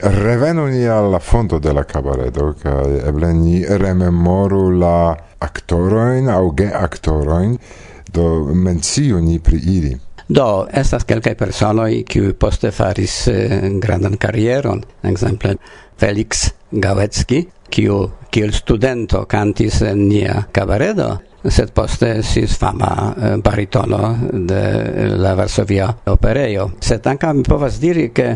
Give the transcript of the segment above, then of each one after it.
Revenu ni alla fondo de la cabaredo, kaj eble ni rememoru la aktorojn aŭ geaktorojn, do menciu ni pri ili. Do, estas kelkaj personoj, kiuj poste faris eh, grandan karieron, ekzemple Felix Gawecki, kiu kiel studento kantis en nia cabaredo, sed poste si fama eh, baritono de la Varsovia operejo. Sed anka mi povas diri, ke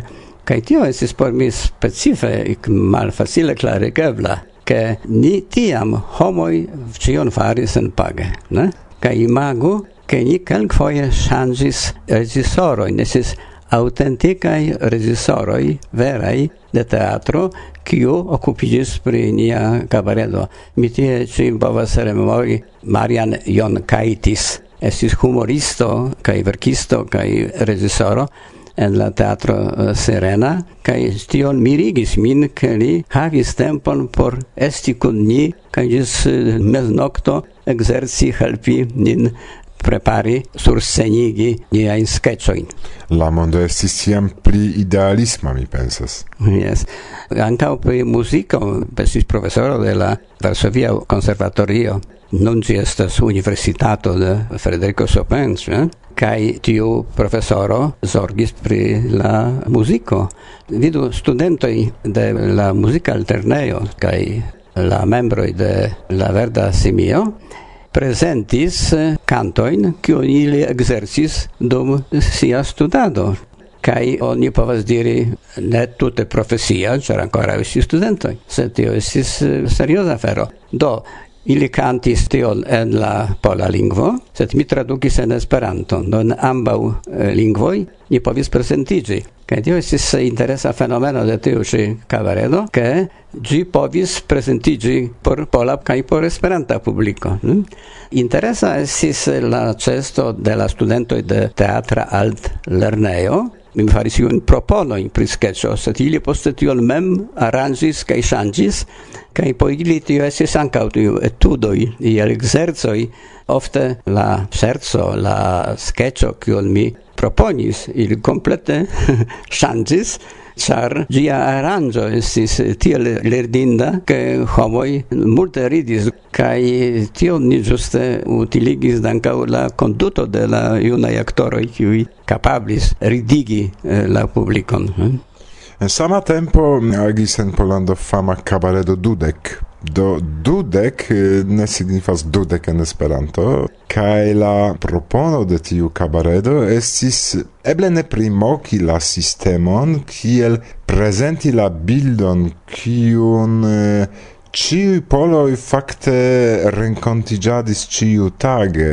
Kaj tio estis por mi specife malfacile klarigebla, ke ni tiam homoj ĉion faris senpage, ne? Kaj imagu, ke ni kelkfoje ŝanĝis reĝisorojn, estis autenticai regisoroi verai de teatro kiu okupigis pri nia cabaredo. Mi tie cim povas rememori Marian Jonkaitis, estis humoristo, kai verkisto, kai regisoro, en la teatro uh, Serena kaj tion mirigis min ke li havis tempon por esti kun ni kaj ĝis uh, meznokto ekzerci helpi nin prepari, sur senigi nia in sketchoin La mondo estis siam pli idealisma, mi pensas. Yes. Ankaŭ pri musico estis professoro de la Varsovia Conservatorio non ci estas universitato de Federico Chopin, eh? kai tiu professoro zorgis pri la musico Vidu studentoj de la musica alterneo kai la membroj de la Verda Simio presentis cantoin kiu ili exercis dum sia studado kai oni povas diri ne tute profesia, ĉar ancora estis studentoj, sed tio estis eh, serioza afero. Do, Ili cantis tion en la pola lingvo, sed mi tradukis en Esperanto, do en ambau eh, lingvoj ni povis presentigi. Kaj tio estis interesa fenomeno de tiu ĉi kabaredo, ke ĝi povis presentigi por pola kaj por Esperanta publiko. Mm? Interesa estis la ĉesto de la studentoj de teatra Alt Lernejo, mi faris iun proponoin pri sketcho, sed ili poste tion mem aranzis kai ŝanĝis, kai po ili tio esis ankaŭ tiu etudoi, iel exerzoi, ofte la serzo, la sketcho, kion mi proponis, ili complete ŝanĝis, char gia aranjo estis tiel lerdinda ke homoi multe ridis kai tio ni ĝuste utiligis dankau la conduto de la iuna aktoroj kiuj capablis ridigi eh, la publikon. Hm? En sama tempo agis en Polando fama cabaredo Dudek Do dudek eh, ne signifas dudek en Esperanto kaj la propono de tiu kabaredo estis eble ne primoki la sistemon kiel prezenti la bildon kiun eh, Ciui poloi fakte renkontiĝadis ciu tage.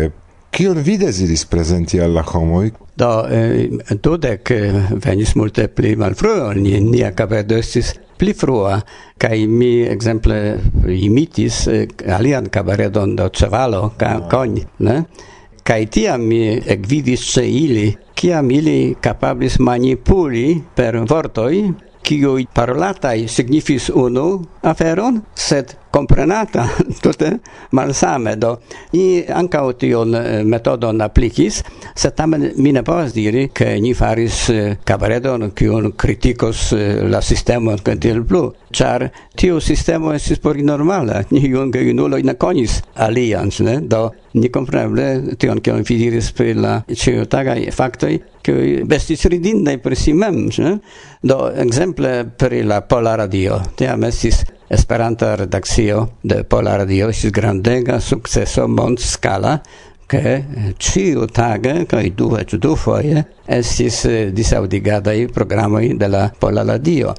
Cion vi desiris presenti alla homoi? Do, eh, dudec eh, venis multe pli malfrue, nia ni estis pli frua kai mi exemple imitis eh, alian cabaredon do ĉevalo ka ah. cogn ne? Kai tia mi ekvidis ce ili kiam ili capablis manipuli per vortoi kiuj parolataj signifis unu aferon, sed comprenata tutte malsame. Do i anca tion eh, metodon applicis se tamen mi ne povas diri ke ni faris eh, kabaredon kiun kritikos eh, la sistema kaj blu char ĉar tiu sistema estis por normala ni junge nulo in konis alians ne? Do ni kompreneble tion kion vi diris pri la ĉiutagaj faktoj kiuj bestis ridindaj pri si mem ne? Do ekzemple pri la pola radio. Tiam estis Esperanta redakcio de Pola Radio estis grandega sukceso mondskala che ciu eh, tage, kai du et du foie, estis eh, disaudigadai programoi de la Pola Radio.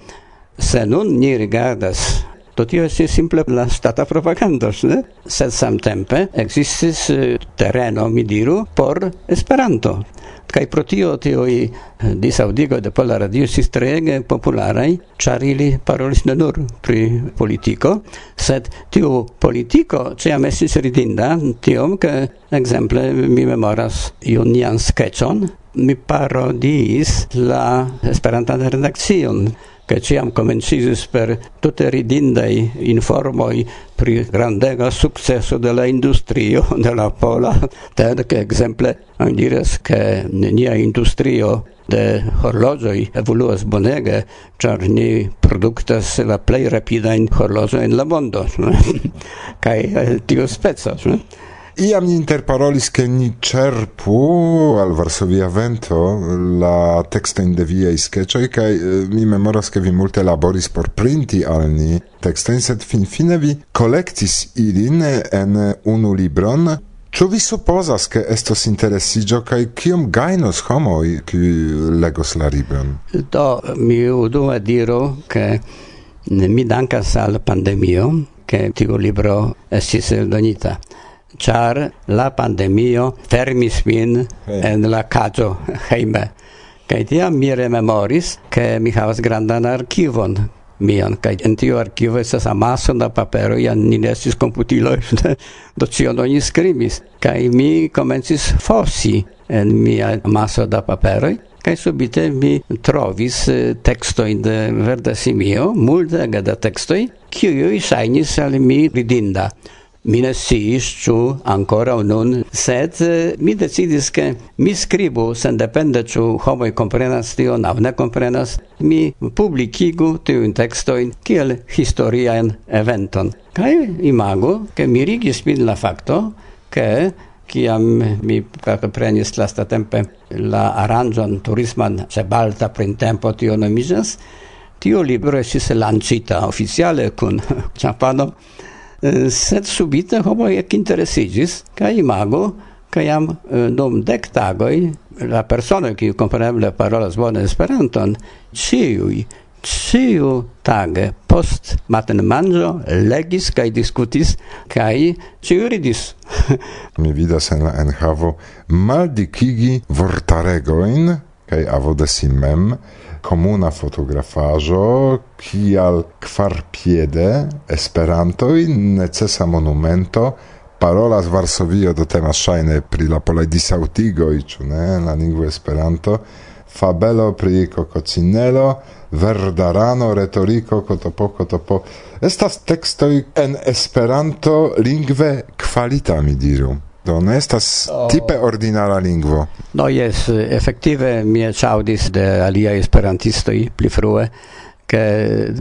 Se nun ni rigardas Do tio estis simple la stata propagando, ne? Sed samtempe ekzistis eh, tereno, mi diru, por Esperanto. Kaj pro tio tiuj eh, disaŭdigo de Pola Radio si strege popularai charili parolis ne nur pri politiko, sed tiu politiko ĉiam messi ridinda, tiom ke exemple mi memoras junian sketchon, mi parodis la Esperanta redakcion che ciam comencisis per tutte ridindai informoi pri grandega successo della industrio della pola, ted che exemple dires che nia industrio de horlogioi evoluas bonege, char ni productas la plei rapidain horlogioi in la mondo, cae eh, tio spezas, ne? iam ni interparolis che ni cerpu al Varsovia Vento la textain de viei sketchoi kai eh, mi memoras che vi multe laboris por printi al ni textain sed finfine vi collectis ilin en unu libron Ĉu vi supozas ke estos interesiĝo kaj kiom gajnos homoj kiuj legos la libron? Do mi unue diru ke mi dankas al pandemio ke tiu libro estis eldonita char la pandemio fermis min eh. en la caso heime. Kaj tia mi rememoris, ke mi havas grandan arkivon mian, kaj en tiu arkivo estas amaso da papero, ja ni ne estis komputiloj, do cion oni skribis. Kaj mi komencis fosi en mia amaso da paperoj, kaj subite mi trovis eh, tekstojn de Verda Simio, multega da tekstoj, kiuj ŝajnis al mi ridinda. Mi ne sciis ĉu ankoraŭ nun, sed eh, mi decidis ke mi skribu sendepende ĉu homoj komprenas tion aŭ ne komprenas, mi publikigu tiujn tekstojn kiel historian eventon. Kaj imagu, ke mirigis min la fakto, ke kiam mi partoprenis lastatempe la aranĝon turisman ĉe Balta printempo tio nomiĝas, tio libro estis lancita oficiale kun ĉampano Eh, sed subite homo ec interesigis, ca imago, ca jam eh, dum dec tagoi, la persona qui compreneble parolas bone Esperanton, ciui, ciu tage post maten manĝo legis kaj diskutis kai ciu ridis. Mi vidas en la enhavo mal dikigi vortaregoin kai de mem, komuna fotografajo kial kvarpiede Esperantoj necesa monumento parolas Varsovio do temas ŝajne pri la polaj disaŭtigoj, i ne, la lingvo Esperanto, fabelo pri kokocinelo, verdarano, retoriko, kotopo, kotopo. Estas tekstoj en Esperanto lingve kvalita, mi diru. Do ne estas oh. tipe ordinara lingvo. No jes, efektive mi aŭdis de aliaj esperantistoj pli frue ke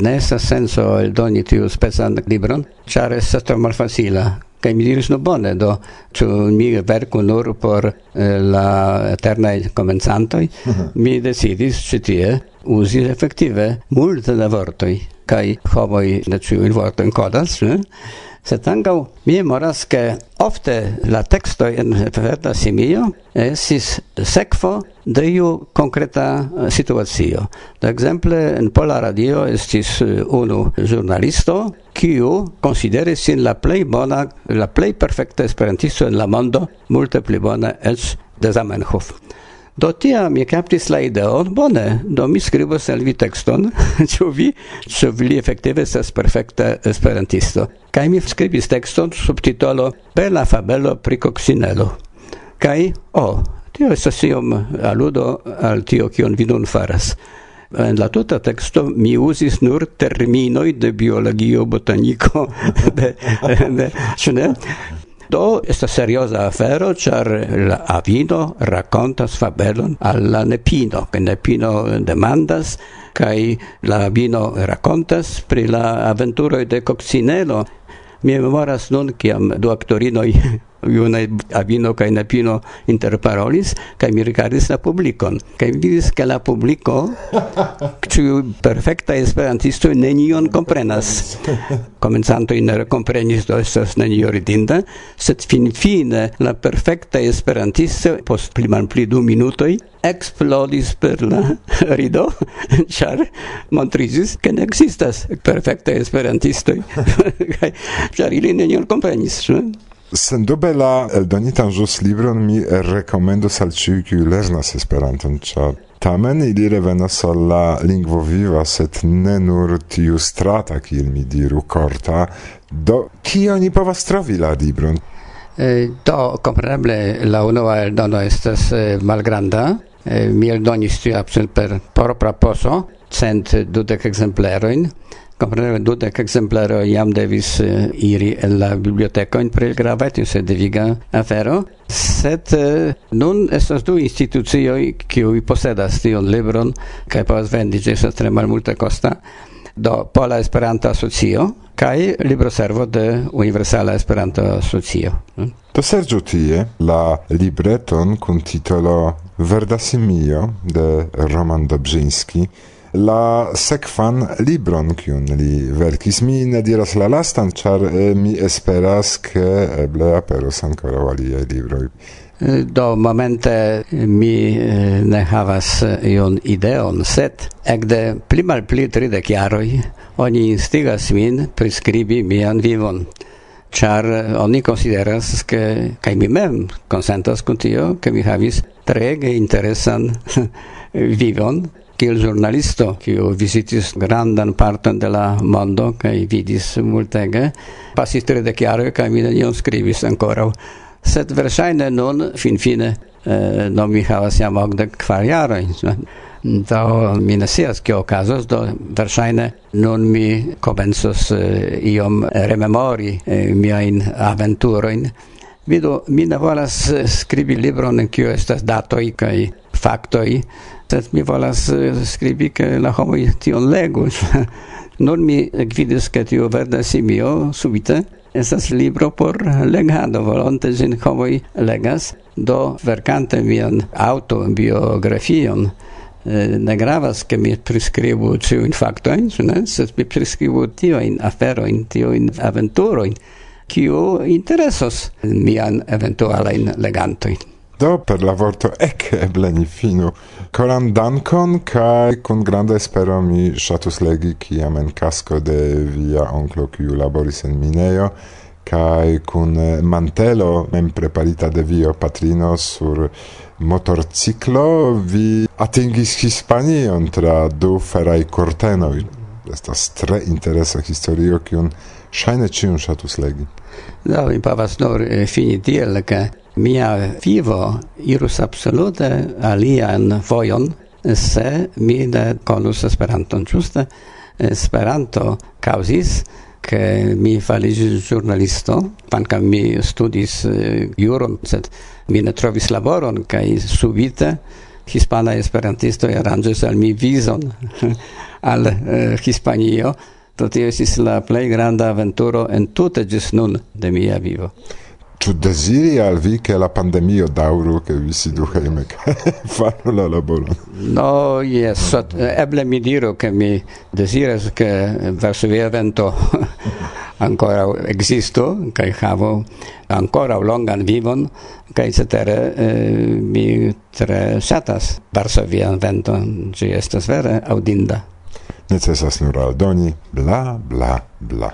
ne estas senso eldoni tiu spezan libron, ĉar estas tro malfacila. Kaj mi diris, no bone, do ĉu mi verku nur por eh, la eternaj komencantoj? Uh -huh. Mi decidis ĉi tie uzi efektive multe da vortoj kaj homoj ne ĉiujn vortojn kodas, ne? sed ancau mi memoras, che ofte la texto en Verda Simio esis sekvo de iu konkreta eh, situacio. Da exemple, en Pola Radio estis eh, unu giornalisto kiu consideris sin la plei bona, la plei perfecta esperantisto en la mondo, multe pli bona eĉ de Zamenhof. Do tia mi captis la ideon, bone, do mi scribos el vi texton, ciu vi, ciu vi efektive estas perfecta esperantisto. Kai mi scribis texton sub titolo Bela fabelo pri coccinello. Kai, o, oh, tio estas iom aludo al tio kion vi nun faras. En la tuta texto mi usis nur terminoi de biologio, botanico, de, de, de. Do esta serioza afero, char la avino racontas fabelon alla nepino, che nepino demandas kai la avino racontas pri la aventuroj de coccinelo, Mi memoras nun kiam du aktorinoj junaj avino kaj napino interparolis kaj mi rigardis la publikon kaj mi vidis ke la publiko ĉiu perfekta esperantisto nenion komprenas komencanto ne komprenis do estas nenio ridinda sed finfine la perfekta esperantisto post pli malpli du minutoj explodis per la rido, char montrizis che ne existas perfecta esperantistoi, char ili nenion comprenis, ne? Sendube la eldonitan ĵus libron mi rekomendus al ĉiuj kiuj lernas Esperanton, ĉar tamen ili revenas al la lingvo viva, sed ne nur tiu strata, kiel mi diru, korta. Do, kio oni povas trovi la libron? Eh, do, kompreneble, la unua eldono estas eh, malgranda. Eh, mi eldonis tiu absolut per propra poso, cent dudek ekzemplerojn. Kompreneble dudek ekzempleroj jam devis eh, iri el la biblioteko en pri grava tiu deviga afero, sed eh, nun estas du institucioj kiuj posedas tion libron kaj povas vendi, ĝi estas tre malmulte kosta. Do Pola Esperanto Asocio kaj libroservo de Universala Esperanto Asocio. Hm? Do serĉu tie la libreton kun titolo Verda simio de Roman Dobrzyński la sekvan libron kiun li verkis. Mi ne diras la lastan, ĉar eh, mi esperas ke eble aperos ankoraŭ aliaj libroj. Eh, do momente eh, mi eh, ne havas ion ideon, sed ekde pli malpli tridek jaroj oni instigas min priskribi mian vivon char oni consideras che kai mi mem consentas con tio ke mi havis tre interesan vivon kiel giornalisto, kiu visitis grandan parton de la mondo kaj vidis multege, pasis de chiaro kaj mi nenion skribis ankoraŭ. Sed verŝajne nun finfine eh, no mi havas jam okdek kvar jarojn. do mi ne scias kio okazos, do verŝajne nun mi komencos eh, iom rememori eh, miajn aventurojn. Vidu, mi ne volas eh, skribi libron, kio estas datoj kaj faktoj, sed mi volas eh, skribi ke la homoj tion legus nur mi gvidis ke tiu verda simio subite. Estas libro por legado volonte ĝin homoj legas do verkante mian autobiografion. Eh, ne gravas ke mi priskribu ĉiujn faktojn, ne, sed mi priskribu tiujn aferojn, tiujn aventurojn, kiu interesos mian eventualajn legantojn. Do per la vorto ec eble ni finu. Coram dankon kaj kun granda espero mi shatus legi kiam en casco de via onklo kiu laboris en mineo, kai kun mantelo mem preparita de vio patrino sur motorciclo vi atingis Hispanion tra du ferai cortenoi. Estas tre interesa historio kiun shaine cium shatus legi. Do mi povas nur eh, fini tiel, ca mia vivo irus absolute alian vojon, se mi ne conus Esperanton. Giuste Esperanto causis che mi faligis giornalisto, pancam mi studis uh, juron, sed mi ne trovis laboron, cae subite hispana esperantisto aranges al mi vison al uh, Hispanio, tot tio esis la plei granda aventuro en tute gis nun de mia vivo. Ĉu deziri al vi che la pandemio daŭru che vi sidu hejme kaj faru la laboron? No, jes, eble mi diru che mi deziras che Varsovia vento ancora existo kai havo ancora longan vivon kai cetere eh, mi tre ŝatas Varsovia evento ĝi estas vere audinda Necesas nur aldoni bla bla bla.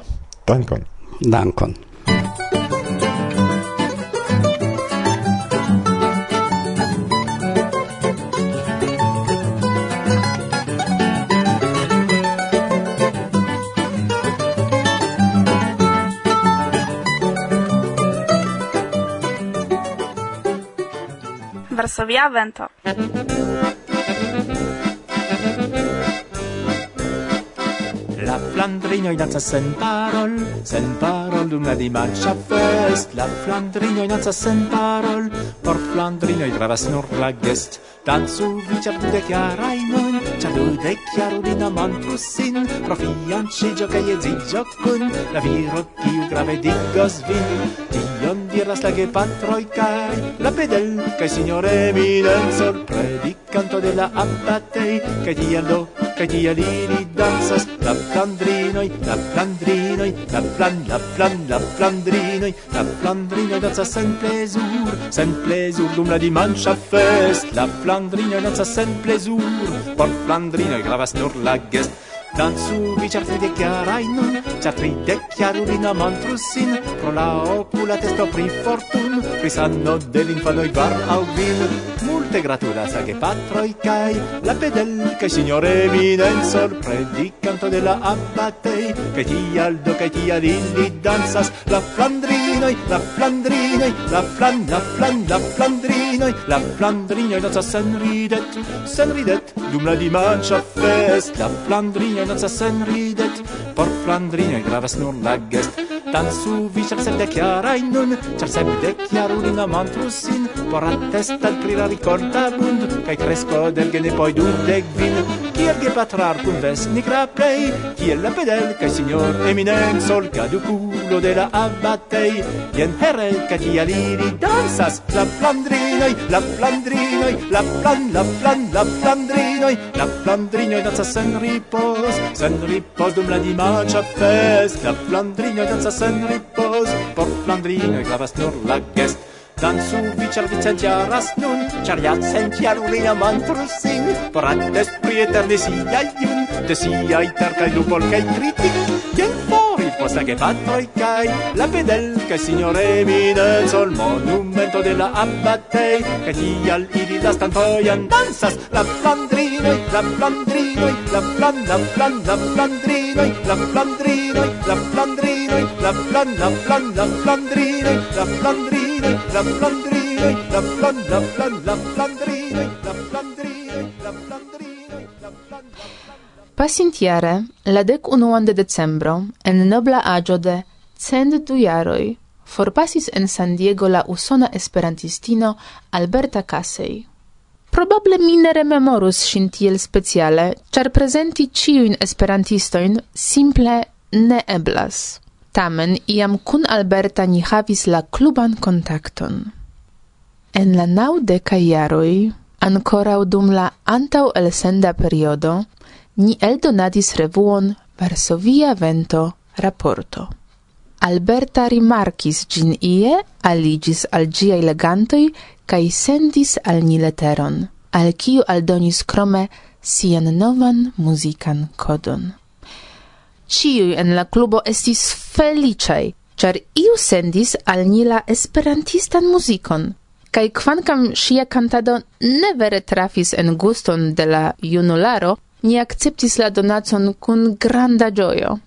Dankon. Dankon. Varsovia vento. La flandrinoj dancas sen parol, sen parol dum la dimanĉa fest. La flandrinoj dancas sen parol, por flandrinoj gravas nur la gest. Danzu vi ĉar dudekjaraj nun, Ciarude Chiarulina montru sin Pro fiancigio e zigio cun La viro quiu grave digos vin Tion diras la gepatroi cai La pedel, che signore eminenzo Predicanto della abbatei. Che dialo kaj tiel ili dancas la plandrinoj, la plandrinoj, la plan, la plan, la plandrinoj, la plandrinoj dancas sen plezur, sen plezur dum la dimanĉa fest, la plandrinoj dancas sen plezur, por plandrinoj gravas nur la gest. Dansu vi ĉar tridek in nun, ĉar tridek jarulino montrus sin, pro la okula testo pri fortun, pri sano de infanoj bar aŭ vin multe gratulas a gepatroi cae la pedel, cae signore evidenzor, prendi canto della abatei, che tial do, che tial danzas, la flandrinoi, la flandrinoi, la flan, la flan, la flandrinoi, la flandrinoi danza sen ridet, sen ridet, dum la dimancia fest, la flandrinoi danza sen ridet, por flandrinoi gravas nur la gest, dansu vi ĉar sepdek jaraj nun, cer sep de chiarulina mantrusin, por atestad pri la bund kai cresco del gene poi dudek vin Kiel gepatrar kun ves nigra plej Kiel la pedel kai signor eminen Sol caduculo de la abatei Jen herel kaj ti aliri dansas La flandrinoi la flandrinoi La plan, la plan, la flandrinoi La flandrinoi dansas sen ripos Sen ripos dum la dimanĉa fest. La flandrinoi dansas sen ripos Por flandrinoi gravas nur la gest. Dansu vi ĉar vi centjaras nun, ĉar ja centjarulina mantros sin, Porantes pri eterne siaj jun, de siaj ter kaj du kaj tri tik, jen fori post la gepatroj kaj la pedel kaj signor eminecon monumento de la abatej, kaj tial ili lastan fojan dansas la flandrinoj, la flandrinoj, la flan, la flan, la flandrinoj, la flandrinoj, la flandrinoj, la flan, la flan, la flandrinoj, la flandrinoj, la flandrinoj, la flan, la flan, la flandrinoj, la flandrinoj, la flandrinoj, la flan, la. Pasintjare, la dec unuan de decembro, en nobla agio de cent du jaroi, forpasis en San Diego la usona esperantistino Alberta Casey. Probable mi ne rememorus sin tiel speciale, char presenti ciuin esperantistoin simple ne eblas. Tamen iam kun Alberta ni havis la kluban kontakton. En la naŭdekaj jaroj, ankoraŭ dum la antaŭ elsenda periodo, ni eldonadis revuon Varsovia Vento Raporto. Alberta rimarkis gin ie, aligis al giai legantoi, cae sendis al ni leteron, al kiu aldonis krome sian novan muzikan kodon ciu en la clubo estis felicei, char iu sendis al ni la esperantistan muzikon. Kaj kvankam ŝia kantado ne vere trafis en guston de la junularo, ni akceptis la donacon kun granda ĝojo.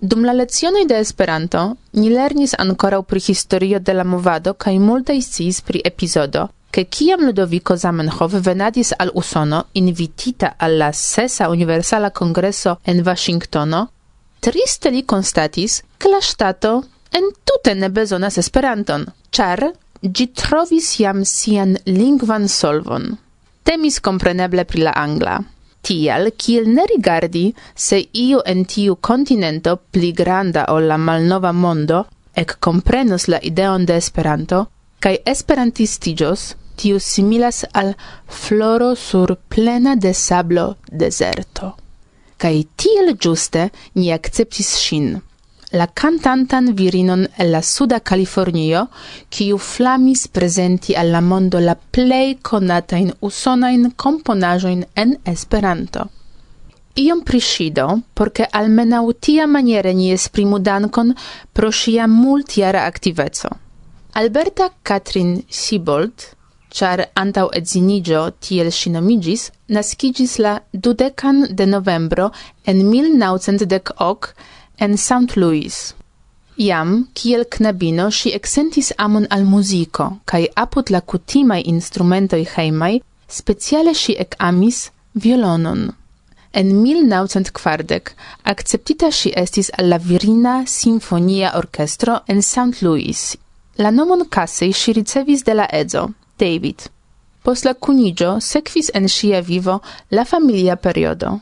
Dum la lezionoi de Esperanto, ni lernis ankoraŭ pri historio de la movado kaj multaj sciis pri episodo, – che ciam Ludovico Zamenhof venadis al Usono invitita alla sesa universala congresso en Washingtono, triste li constatis che la stato entute ne besonas Esperanton, char gi trovis jam sian lingvan solvon. Temis compreneble pri la angla. Tial, kiel ne rigardi, se iu en tiu continento pli granda ol la malnova mondo, ec comprenus la ideon de Esperanto, Kai esperantistigios tiu similas al floro sur plena de sablo deserto. Kai tiel giuste ni acceptis shin, la cantantan virinon el la suda Californio, kiu flamis presenti al la mondo la plei conatain usonain componajoin en Esperanto. Iom prishido, porque almenau tia maniere ni esprimu dankon pro ŝia multiara activezo. Alberta Katrin Siebold, char antau edzinigio tiel sinomigis, nascigis la dudecan de novembro en 1908 en St. Louis. Iam, kiel knabino, si exentis amon al musico, kai apud la kutimai instrumentoi heimai, speciale si ec amis violonon. En 1940 acceptita si estis alla Virina Sinfonia Orchestro en St. Louis, La nomon Casey si ricevis de la edzo, David. Pos la cunigio sequis en sia vivo la familia periodo.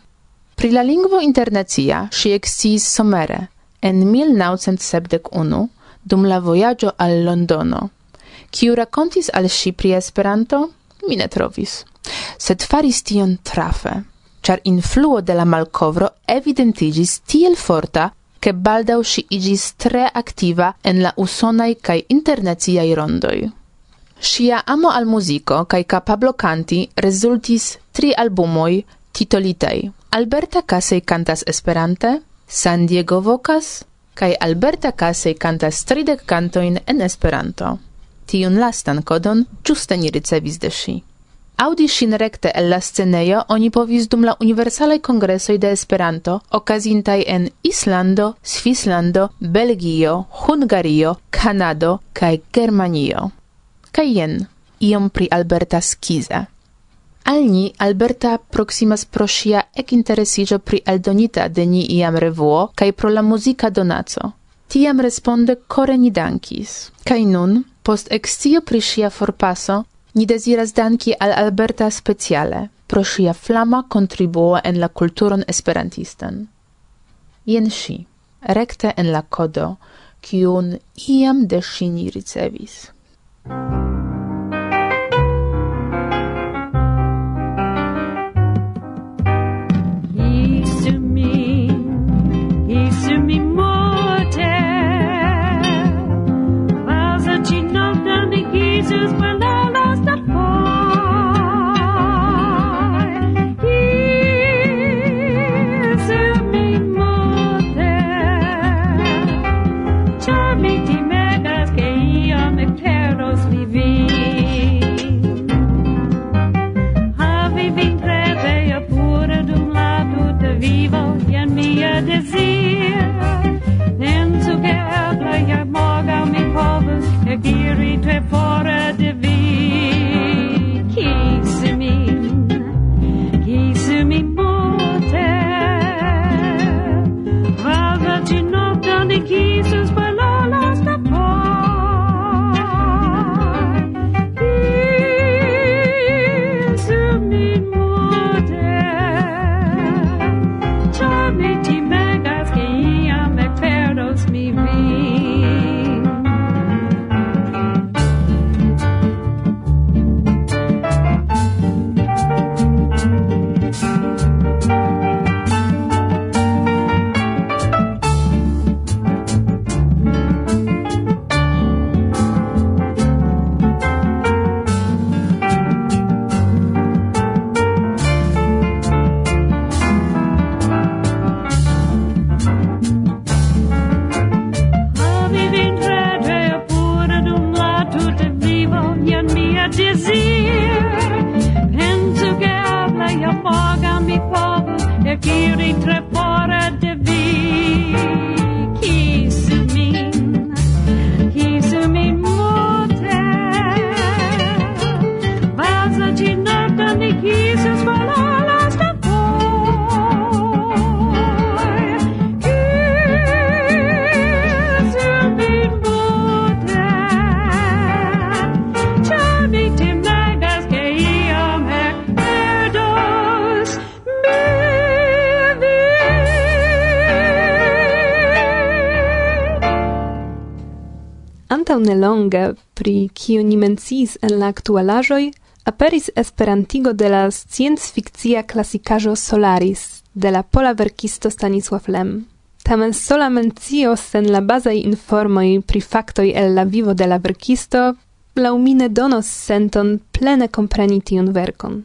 Pri la lingvo internazia si exis somere, en 1971, dum la voyaggio al Londono. Ciu racontis al si pri Esperanto, mi ne trovis. Sed faris tion trafe, char influo de la malkovro evidentigis tiel forta, ke baldaŭ si igis tre aktiva en la usonaj kaj internaciaj rondoj. Sia amo al muziko kaj kapablo kanti rezultis tri albumoj titolitei. Alberta Casey kantas Esperante, San Diego Vocas kaj Alberta Casey kantas tridec cantoin en Esperanto. Tiun lastan kodon ĝuste ni ricevis de ŝi. Audi shin recte el la sceneio oni povis dum la universalaj kongresoj de Esperanto, okazintaj en Islando, Svislando, Belgio, Hungario, Kanado kaj Germanio. Kaj jen, iom pri Alberta Skiza. Al ni Alberta proximas pro sia ec interesigio pri eldonita de ni iam revuo kaj pro la muzika donaco. Tiam responde core ni dankis. Kaj nun, post excio pri sia forpaso, Ni desiras danki al Alberta speciale pro sia flama contribuo en la kulturon esperantistan. Jen si, rekte en la kodo, kiun iam de ŝi ni ricevis. dearie, tre fara de mallonge pri kiu ni mencis en la aktualaĵoj aperis esperantigo de la sciencfikcia klasikaĵo Solaris de la pola verkisto Stanisław Lem. Tamen sola mencio sen la bazaj informoj pri faktoj el la vivo de la verkisto laŭmine donos senton plene kompreni tiun verkon.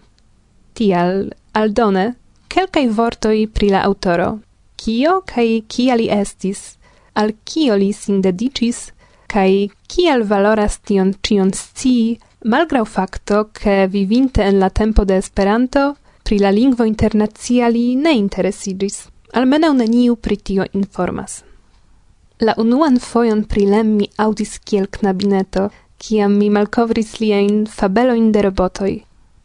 Tial, aldone, kelkaj vortoj pri la aŭtoro. Kio kaj kia li estis, al kio li sin dediĉis kai kiel valoras tion cion scii, malgrau facto che vivinte en la tempo de Esperanto, pri la lingvo internacia li ne interesigis, almenau neniu pri tio informas. La unuan fojon pri lem mi audis kiel knabineto, kiam mi malkovris liajn fabeloin de robotoi.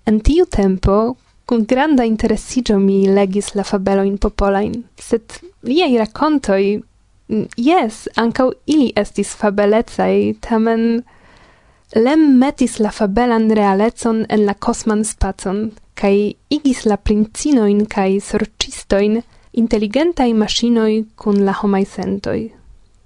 En tiu tempo, kun granda interesigio mi legis la fabeloin popolain, sed liaj rakontoj Mm, yes, ancau ili estis fabelecai, tamen lem metis la fabelan realecon en la cosman spacon, cae igis la princinoin cae sorcistoin intelligentai machinoi cun la homai sentoi.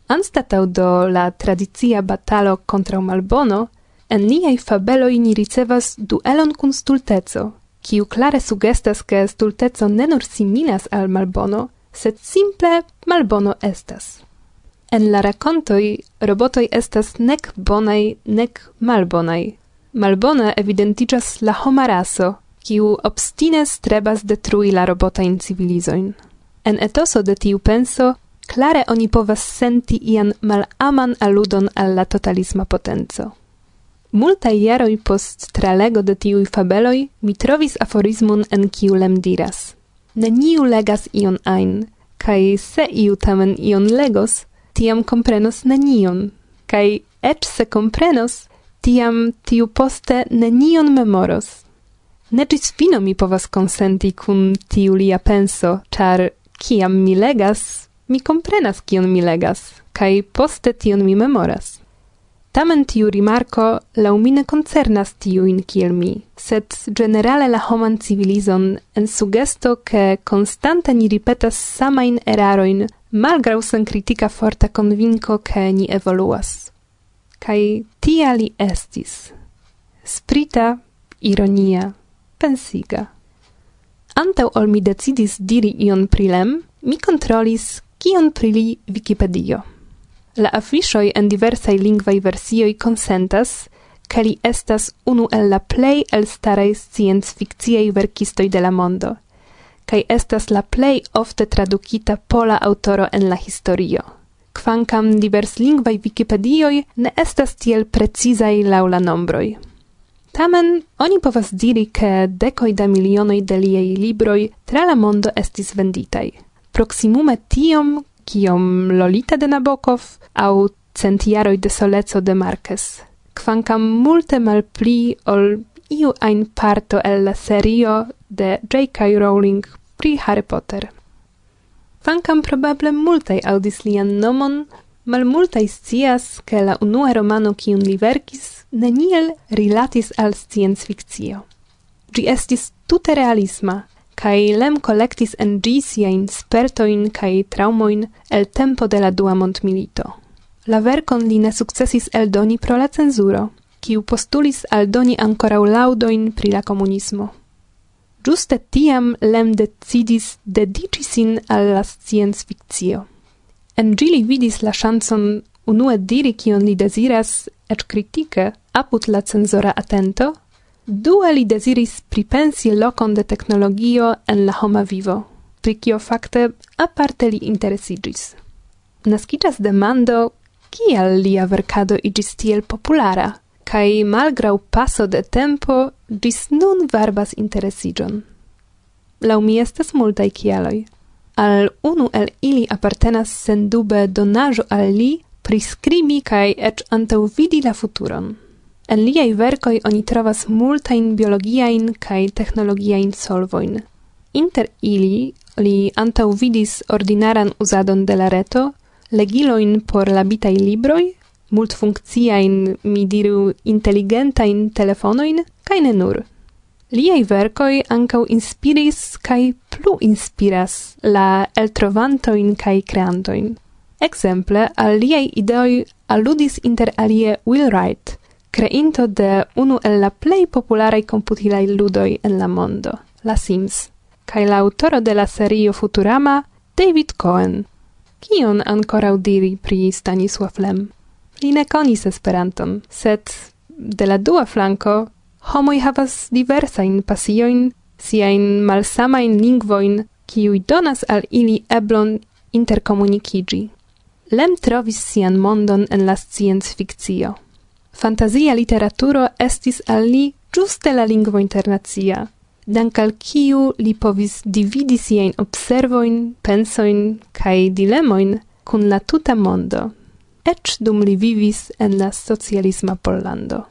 Anstatau do la tradizia batalo contra malbono, en niai fabeloi ni ricevas duelon cun stultezo, kiu clare sugestas che stultezo nenur similas al malbono, sed simple malbono estas. En la rakontoj robotoj estas nek bonaj, nek malbonaj. Malbona evidentiĝas la homa raso, kiu obstine strebas detrui la robotajn civilizojn. En etoso de tiu penso klare oni povas senti ian malaman aludon al la totalisma potenco. Multaj jaroj post tralego de tiuj fabeloj mi trovis aforismon en kiu lem diras neniu legas ion ein, kai se iu tamen ion legos, tiam comprenos nenion, kai ec se comprenos, tiam tiu poste nenion memoros. Ne gis fino mi povas consenti kun tiu lia penso, char kiam mi legas, mi comprenas kion mi legas, kai poste tion mi memoras. Tamen tiu rimarco laumine concernas tiuin kiel mi, sed generale la homan civilizon en sugesto che constante ni ripetas samain eraroin malgrau sen critica forta convinco che ni evoluas. Kai tia li estis. Sprita, ironia, pensiga. Antau ol mi decidis diri ion prilem, mi controlis kion prili Wikipedio. La affiŝoj en diversai lingvai versioi consentas ke li estas unu el la plej elstaraj sciencfikciaj verkistoj de la mondo, kaj estas la plej ofte tradukita pola aŭtoro en la historio. Kvankam diverslingvaj Wikipedioj ne estas tiel precizaj laŭ la nombroj. Tamen oni povas diri, ke dekoj da milionoj de liaj libroj tra la mondo estis venditaj. Proximume tiom, kiom Lolita de Nabokov au centiaroi de Soleco de Marquez. Kwankam multe malpli ol iu ein parto el la serio de J.K. Rowling pri Harry Potter. Kwankam probable multaj audis lian nomon, malmultaj scias, ke la unua romano kiun li verkis neniel rilatis al scienc fikcio. Gi estis tute realisma, kai lem collectis en gi siain spertoin kai traumoin el tempo de la dua mondmilito. La vercon li ne sukcesis eldoni pro la censuro, kiu postulis aldoni ancora laudoin pri la comunismo. Giuste tiam lem decidis dedici sin alla science fictio. En gili vidis la chanson unue diri kion li desiras, ec critique, apud la censora atento, Due li desiris pripensi locon de technologio en la homa vivo, pri kio fakte aparte li interesigis. Naskiĝas demando, kial lia verkado igis tiel populara, kaj malgrau paso de tempo gis nun verbas interesigion. Lau mi estes multai kialoi. Al unu el ili apartenas sendube donajo al li priskrimi kaj antau vidi la futuron. En liaj verkoj oni trovas multajn biologiajn kaj teknologiajn solvojn. Inter ili li antaŭvidis ordinaran uzadon de la reto, legilojn por labitaj libroj, multfunkciajn, mi diru, inteligentajn telefonojn kaj ne nur. Liaj verkoj ankaŭ inspiris kaj plu inspiras la eltrovantojn kaj kreantojn. Ekzemple al liaj ideoj aludis inter alie Will Wright, creinto de unu el la plej popularaj computilai ludoj en la mondo, la Sims, kaj la aŭtoro de la serio Futurama, David Cohen. Kion ankoraŭ diri pri Stanisław Lem? Li ne konis Esperanton, sed de la dua flanko homoi havas diversain pasioin, siain malsamain lingvoin, kiuj donas al ili eblon interkomunikiĝi. Lem trovis sian mondon en la science fantasia literaturo estis al li giuste la lingvo internazia, dank al kiu li povis dividi siajn observoin, pensoin kaj dilemoin kun la tuta mondo, eĉ dum li vivis en la socialisma Pollando.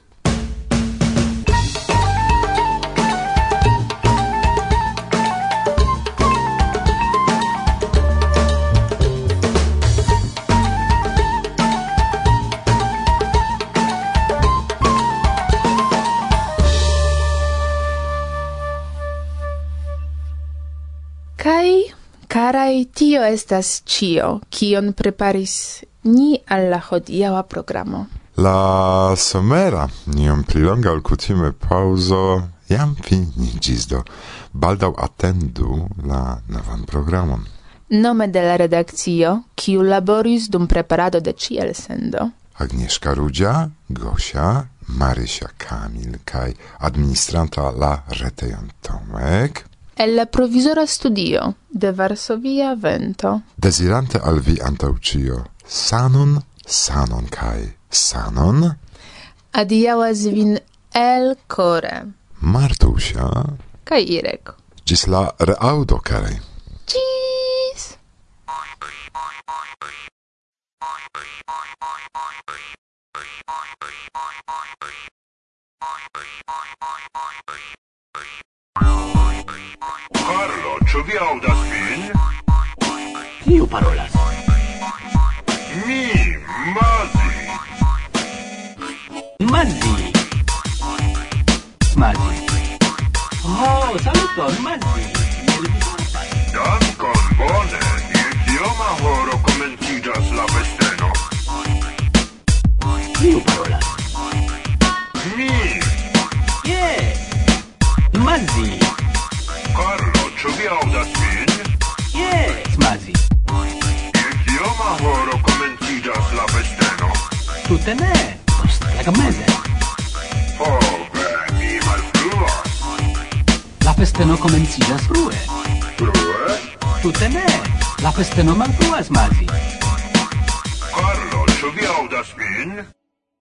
Kai, carai, tio estas cio, kion preparis ni al la hodiaŭa programo. La somera, niom pli longa ol kutime pauzo, jam finiĝis do. Baldaŭ atendu la novan programon. Nome de la redakcio, kiu laboris dum preparado de ĉiel sendo. Agnieszka Rudzia, Gosia, Marysia Kamil kaj administranta la retejon Tomek el la provisora studio de Varsovia Vento. Desirante al vi antaucio sanon, sanon kai sanon, adiaŭas vin el kore. Martusia kaj Irek. Ĝis la reaŭdo, karaj. Ĝis! Bye. Ĉu vi aŭdas min? Kiu parolas? Mi, Mazi. Mazzi. Mazzi. Oh, saluton, Mazzi. Dankon, bone. Je kioma horo komenciĝas la festeno? Kiu parolas? Ĉu vi aŭdas min? Jes, Mazi. Je kioma horo komenciĝas la festeno? Tute ne, post tagmeze. Ho, ve, mi malfruas. La festeno komenciĝas frue. Frue? Tute ne, la festeno malfruas, Mazi. Carlo, ĉu vi aŭdas min?